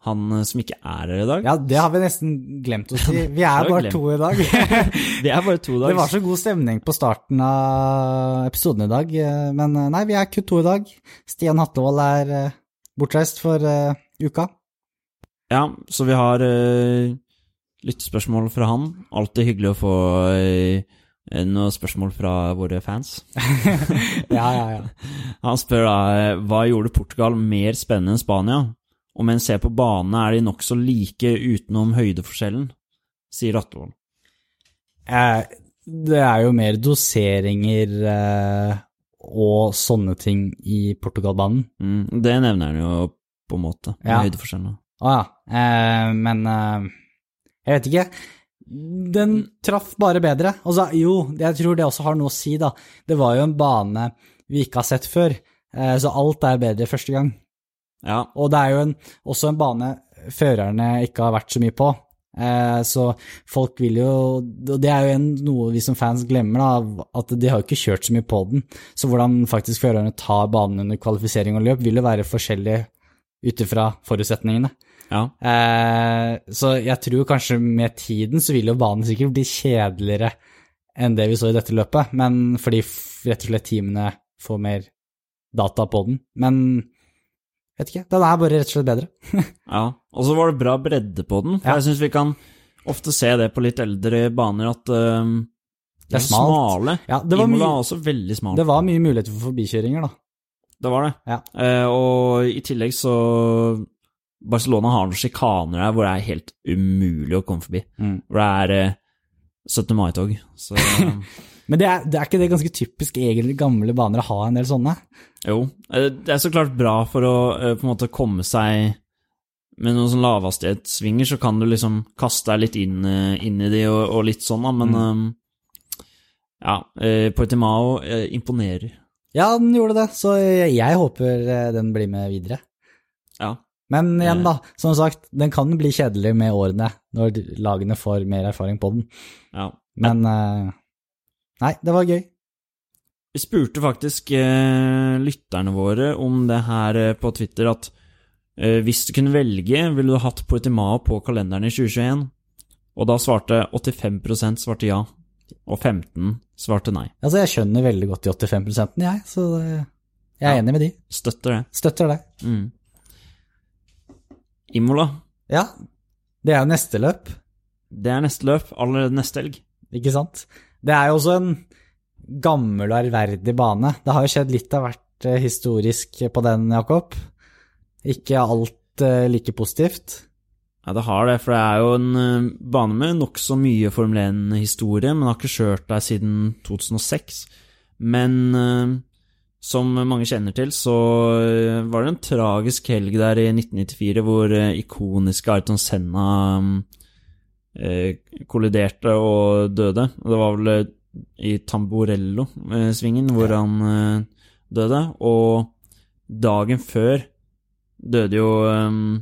han eh, som ikke er her i dag. Ja, det har vi nesten glemt å si. Vi er bare glemt. to i dag. vi er bare to i dag. Det var så god stemning på starten av episoden i dag, eh, men eh, nei, vi er kun to i dag. Stian Hattevold er bortreist for uh, uka. Ja, så vi har uh, lyttespørsmål fra han. Alltid hyggelig å få uh, noen spørsmål fra våre fans. Ja, ja, ja. Han spør da hva gjorde Portugal mer spennende enn Spania? Med en ser på banene er de nokså like utenom høydeforskjellen, sier Rattevold. Eh, det er jo mer doseringer eh, og sånne ting i Portugalbanen. Mm, det nevner han jo på en måte, med Ja. høydeforskjellene. Å ja, eh, men eh, jeg vet ikke. Den traff bare bedre. Altså, jo, jeg tror det også har noe å si, da. Det var jo en bane vi ikke har sett før, eh, så alt er bedre første gang. Ja, Og det er jo en, også en bane førerne ikke har vært så mye på. Eh, så folk vil jo Og det er jo en, noe vi som fans glemmer, da, at de har jo ikke kjørt så mye på den. Så hvordan faktisk førerne tar banen under kvalifisering og løp, vil jo være forskjellig ut ifra forutsetningene. ja. Eh, så jeg tror kanskje med tiden så vil jo banen sikkert bli kjedeligere enn det vi så i dette løpet, men fordi rett og slett teamene får mer data på den. Men vet ikke, den er bare rett og slett bedre. Ja, og så var det bra bredde på den, for Ja. jeg syns vi kan ofte se det på litt eldre baner at øhm, Det er smalt. smale. Ja, det var, Imola er også veldig smal. det var mye muligheter for forbikjøringer, da. Det var det. Ja. Uh, og i tillegg så Barcelona har noen sjikaner der hvor det er helt umulig å komme forbi. Mm. Hvor det er uh, 17. mai-tog. Så Men det er, det er ikke det ganske typisk egentlig gamle baner å ha en del sånne? jo. eh, det er så klart bra for å eh, på en måte komme seg med noen sånn lavhastighetssvinger, så kan du liksom kaste deg litt inn, eh, inn i de og, og litt sånn, da, men Mm. eh, ja. Portimao eh, imponerer. Ja, den gjorde det, så jeg, håper den blir med videre. Ja. Men igjen, da, som sagt, den kan bli kjedelig med årene, når lagene får mer erfaring på den. ja. Men eh, Nei, det var gøy. Vi spurte faktisk eh, lytterne våre om det her eh, på Twitter, at eh, hvis du kunne velge, ville du hatt Portimao på kalenderen i 2021? Og da svarte 85% svarte ja, og 15 svarte nei. Altså, jeg skjønner veldig godt de 85 jeg, så jeg er Ja. enig med de. Støtter det. Støtter det. Mm. Imola, Ja, det er jo neste løp, det er neste løp, allerede neste helg. ikke sant? Det er jo også en gammel og ærverdig bane. Det har jo skjedd litt av hvert eh, historisk på den, Jakob. Ikke alt eh, like positivt. Ja, det har det, for det er jo en eh, bane med nokså mye Formel 1-historie, men har ikke kjørt der siden 2006. Men som mange kjenner til, så var det en tragisk helg der i 1994 hvor ikoniske Ayrton Senna eh, kolliderte og døde. Og det var vel eh, i Tamborello-svingen hvor Ja. han eh, døde. Og dagen før døde jo eh,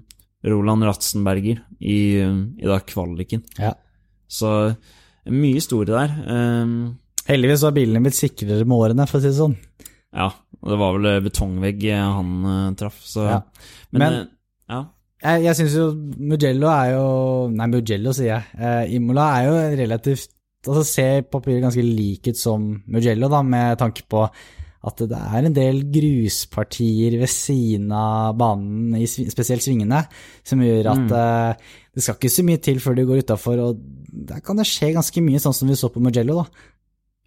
Roland Ratzenberger i, i da kvaliken. Ja. Så mye historie der. Heldigvis har bilene blitt sikrere med årene, for å si det sånn. ja, og det var vel eh, betongvegg eh, han eh, traff, så Ja. Men, Men- eh, ja. Jeg, jeg syns jo Mugello er jo Nei, Mugello, sier jeg. Eh, Imola er jo relativt Altså ser papiret ganske lik ut som Mugello, da, med tanke på at det er en del gruspartier ved siden av banen, i spesielt svingene, som gjør at eh, det skal ikke så mye til før du går utafor, og der kan det skje ganske mye, sånn som vi så på Mugello, da.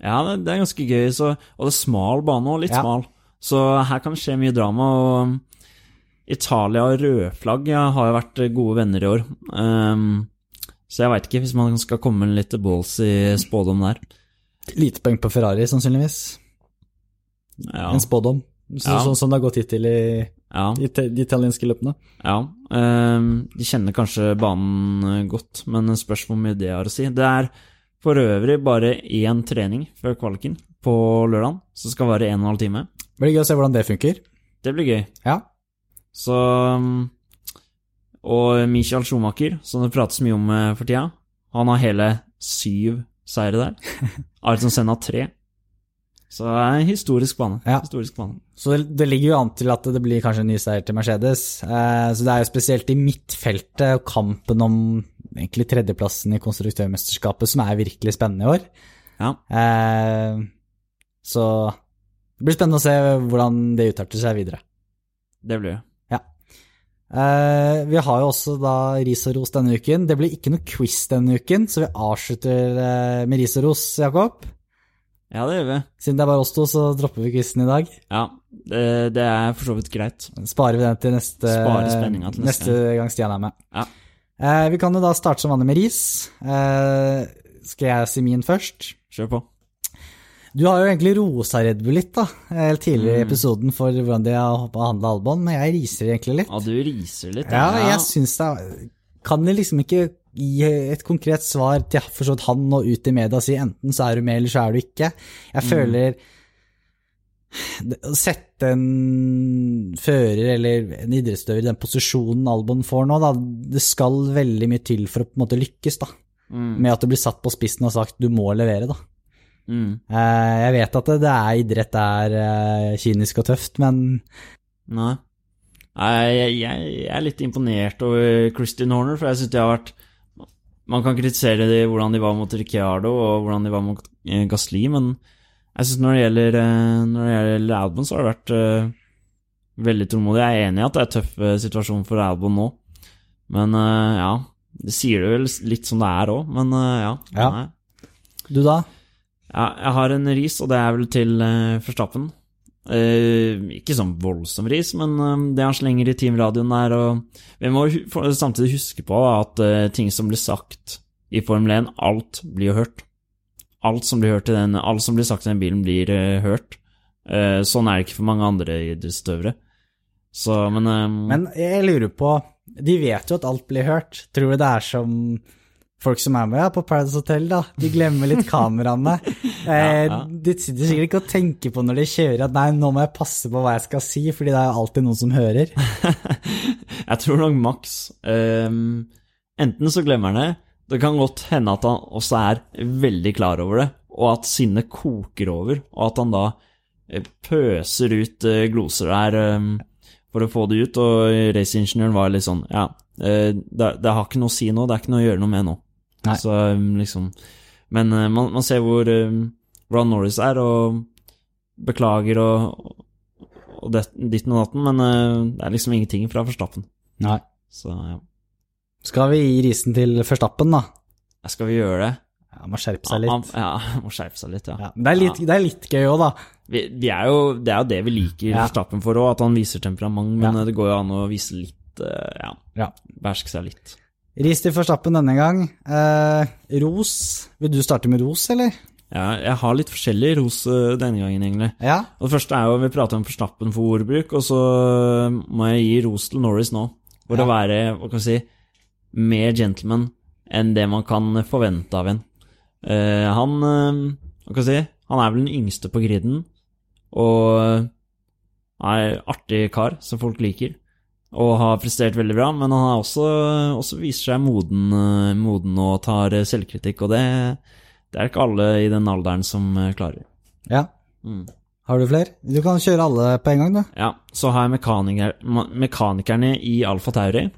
ja, det, det er ganske gøy, så, og det er smal bane òg, litt Ja. smal. Så her kan det skje mye drama. og Italia og rødflagg ja, har jo vært gode venner i år. Um, så jeg veit ikke, hvis man skal komme med litt balls i spådom der. Lite poeng på Ferrari, sannsynligvis. Ja, En spådom. Så, Ja. Sånn som det har gått hittil i de, italienske løpene. Ja, Um, de kjenner kanskje banen eh, godt, men spørs hvor mye det har å si. Det er for øvrig bare én trening før kvaliken på lørdag, så det skal vare en og en halv time. Blir gøy å se hvordan det funker. Det blir gøy. Ja. Så ehm, Og Michael Schumacher, som det prates mye om eh, for tida, han har hele syv seire der. Ayrton Senna tre. Så det er en historisk bane. Ja. Historisk bane. Så det, det ligger jo an til at det blir kanskje en ny seier til Mercedes. Eh, så det er jo spesielt i midtfeltet og kampen om egentlig tredjeplassen i konstruktørmesterskapet som er virkelig spennende i år. Ja. Eh, så det blir spennende å se hvordan det utarter seg videre. Det blir det. Eh, vi har jo også da ris og ros denne uken. Det blir ikke noe quiz denne uken, så vi avslutter uh, med ris og ros, Jakob. Ja, det gjør vi. Siden det er bare oss to, så dropper vi quizen i dag. Ja, det, det er for så vidt greit. Sparer vi den til neste, til neste neste gang Stian er med. Ja. Uh, vi kan jo da starte som vanlig med ris. Skal jeg si min først? Kjør på. Du har jo egentlig rosa Red Bull litt da, eller tidligere i Mm. episoden for hvordan de har behandla Albon, men jeg riser egentlig litt. Ja, du riser litt. Ja, jeg syns det Kan de liksom ikke gi et konkret svar til for han og ut i media og si enten så er du med, eller så er du ikke. Jeg Mm. føler Å sette en fører eller en idrettsutøver i den posisjonen Albon får nå, da, det skal veldig mye til for å på en måte lykkes, da. Mm. Med at du blir satt på spissen og sagt du må levere, da. Mm. Eh, Jeg vet at det, det er idrett er eh, kynisk og tøft, men Nei. Jeg, jeg, jeg er litt imponert over Christian Horner, for jeg syns de har vært Man kan kritisere de, hvordan de var mot Ricciardo og hvordan de var mot eh, Gasli, men jeg syns når, det gjelder, når det gjelder Albon, så har det vært uh, veldig tålmodig. Jeg er enig i at det er tøff situasjon for Albon nå, men uh, ja Det sier det vel litt som det er òg, men uh, ja. Ja. Du da? Ja, jeg har en ris, og det er vel til uh, Forstappen. Uh, ikke sånn voldsom ris, men uh, det han slenger i teamradioen der, og Vi må hu samtidig huske på at uh, ting som blir sagt i Formel 1, alt blir jo hørt. Alt som blir, hørt i den, alt som blir sagt i den bilen, blir eh, hørt. Eh, sånn er det ikke for mange andre idrettsutøvere. Så, men, eh, Men jeg lurer på De vet jo at alt blir hørt. Tror du det er som folk som er med ja, på Paradise Hotel, da? De glemmer litt kameraene. Eh, ja. De sitter sikkert ikke og tenker på når de kjører at nei, nå må jeg passe på hva jeg skal si, fordi det er jo alltid noen som hører. Jeg tror nok Max um, Enten så glemmer han det, det kan godt hende at han også er veldig klar over det, og at sinnet koker over, og at han da eh, pøser ut eh, gloser der um, for å få det ut, og raceingeniøren var litt sånn Ja, eh, det, det har ikke noe å si nå, det er ikke noe å gjøre noe med nå. Nei. Så ehm, liksom Men eh, man, man ser hvor ehm, Ron Norris er, og beklager og, og det, ditten og datten, men eh, det er liksom ingenting fra Forstappen. Nei. Så ja. Skal vi gi risen til Forstappen, da? Skal vi gjøre det? Ja, må skjerpe seg litt. Ja, må skjerpe seg litt, ja. Ja, det, er litt det er litt gøy òg, da. Vi, vi er jo, det er jo det vi liker Ja. Verstappen for òg, at han viser temperament, men eh, det går jo an å vise litt Ja, Ja. beherske seg litt. Ris til Forstappen denne gang. Eh, ros. Vil du starte med ros, eller? Ja, jeg har litt forskjellig ros eh, denne gangen, egentlig. Ja. Og Det første er jo vi prater om Forstappen for ordbruk, og så eh, må jeg gi ros til Norris nå. For Ja. å være hva kan jeg si, mer gentleman enn det man kan forvente av en. Eh, han eh, hva kan jeg si, han er vel den yngste på griden, og er artig kar som folk liker. Og har prestert veldig bra, men han har også, også viser seg moden, eh, moden og tar eh, selvkritikk, og det, det er ikke alle i den alderen som eh, klarer. ja. Mm. Har du flere? Du kan kjøre alle på en gang, du. Ja, så har jeg mekaniker, mekanikerne i Alfa Tauri.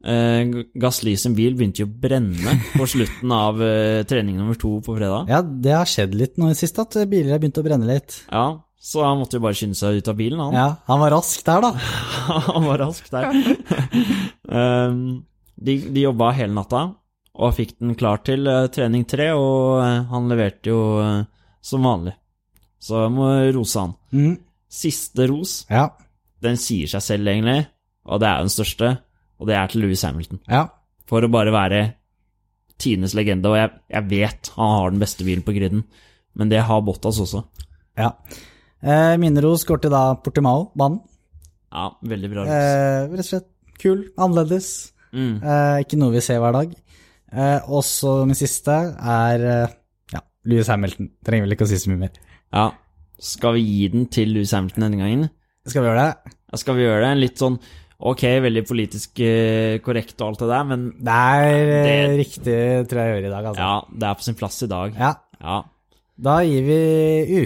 Uh, Gasli sin bil begynte jo å brenne på slutten av uh, trening nummer to på fredag. Ja, det har skjedd litt nå i siste, at biler har begynt å brenne litt. Ja, så han måtte jo bare skynde seg ut av bilen, han. Ja, han var rask der, da. han var rask der. um, de, de jobba hele natta og fikk den klar til uh, trening tre, og uh, han leverte jo uh, som vanlig. Så jeg må rose han. Mm. Siste ros, Ja. den sier seg selv egentlig, og det er den største, og det er til Louis Hamilton. Ja. For å bare være tidenes legende, og jeg, jeg vet han har den beste bilen på griden, men det har Bottas også. ja. Eh, Minneros går til da Portimao-banen. Ja, veldig bra. Eh, rett og slett kul, annerledes. Mm. Eh, ikke noe vi ser hver dag. Eh, og så min siste er eh, ja, Louis Hamilton. Trenger vel ikke å si så mye mer. Ja, skal vi gi den til Louis Hamilton denne gangen? Skal vi gjøre det? Ja, skal vi gjøre det? En litt sånn ok, veldig politisk eh, korrekt og alt det der, men Det er eh, Det- riktig, tror jeg jeg gjør i dag, altså. ja, det er på sin plass i dag. Ja. Ja. Da gir vi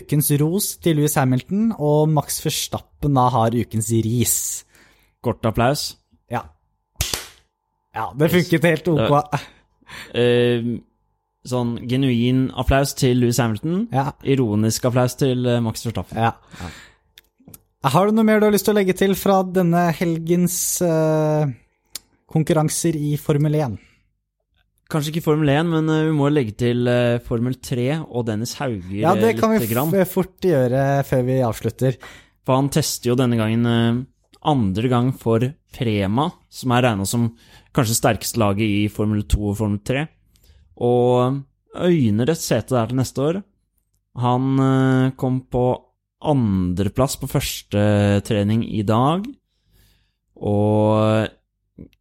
ukens ros til Louis Hamilton, og Max Verstappen da har ukens ris. Kort applaus. Ja. Ja, det funket helt ok. Uh, sånn genuin applaus til Louis Hamilton. Ja. Ironisk applaus til eh, Max Verstappen. ja. Har du noe mer du har lyst til å legge til fra denne helgens uh, konkurranser i Formel 1? Kanskje ikke Formel 1, men eh, vi må legge til eh, Formel 3 og Dennis Hauger Ja, det eh, kan vi grann. fort gjøre før vi avslutter. For han tester jo denne gangen andre gang for Prema, som er regna som kanskje sterkeste laget i Formel 2 og Formel 3. Og øyner et sete der til neste år. Han kom på andreplass på første trening i dag. Og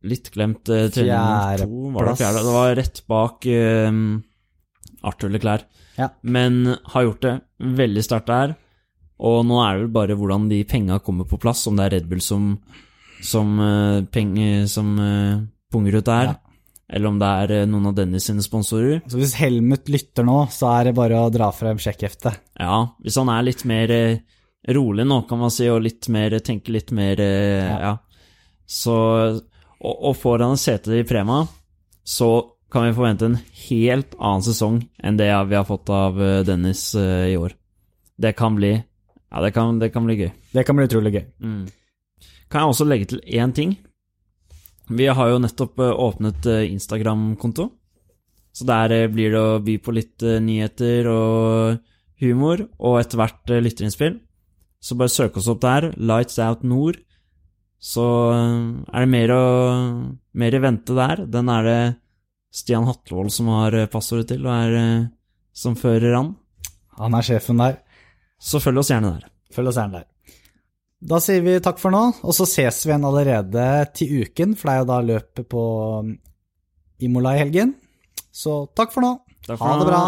litt glemt eh, trening. Var det fjerde? Det var rett bak uh, Arthur Leclerc. Ja. Men har gjort det veldig sterkt der. Og nå er det vel bare hvordan de penga kommer på plass, om det er Red Bull som, som, uh, penge, som uh, punger ut der, Ja. eller om det er eh, noen av Dennis sine sponsorer. Så hvis Helmut lytter nå, så er det bare å dra frem sjekkheftet. Ja, hvis han er litt mer eh, rolig nå, kan man si, og litt mer, tenker litt mer eh, Ja. ja. Så og, og får han et sete i Prema, så kan vi forvente en helt annen sesong enn det vi har fått av eh, Dennis eh, i år. Det kan bli Ja, det kan, det kan bli gøy. Det kan bli utrolig gøy. Mm. Kan jeg også legge til én ting? Vi har jo nettopp eh, åpnet Instagram-konto. Så der blir det å by på litt nyheter og humor, og etter hvert lytterinnspill. Så bare søk oss opp der, Lights Out Nord. Så eh, er det mer, å, mer i vente der. Den er det Stian Hatlevold som har eh, passordet til, og er eh, som fører an. Han er sjefen der. Så følg oss gjerne der. Følg oss gjerne der. Da sier vi takk for nå, og så ses vi igjen allerede til uken, for det er jo da løpet på um, Imola i helgen. Så takk for nå. Takk for ha det bra.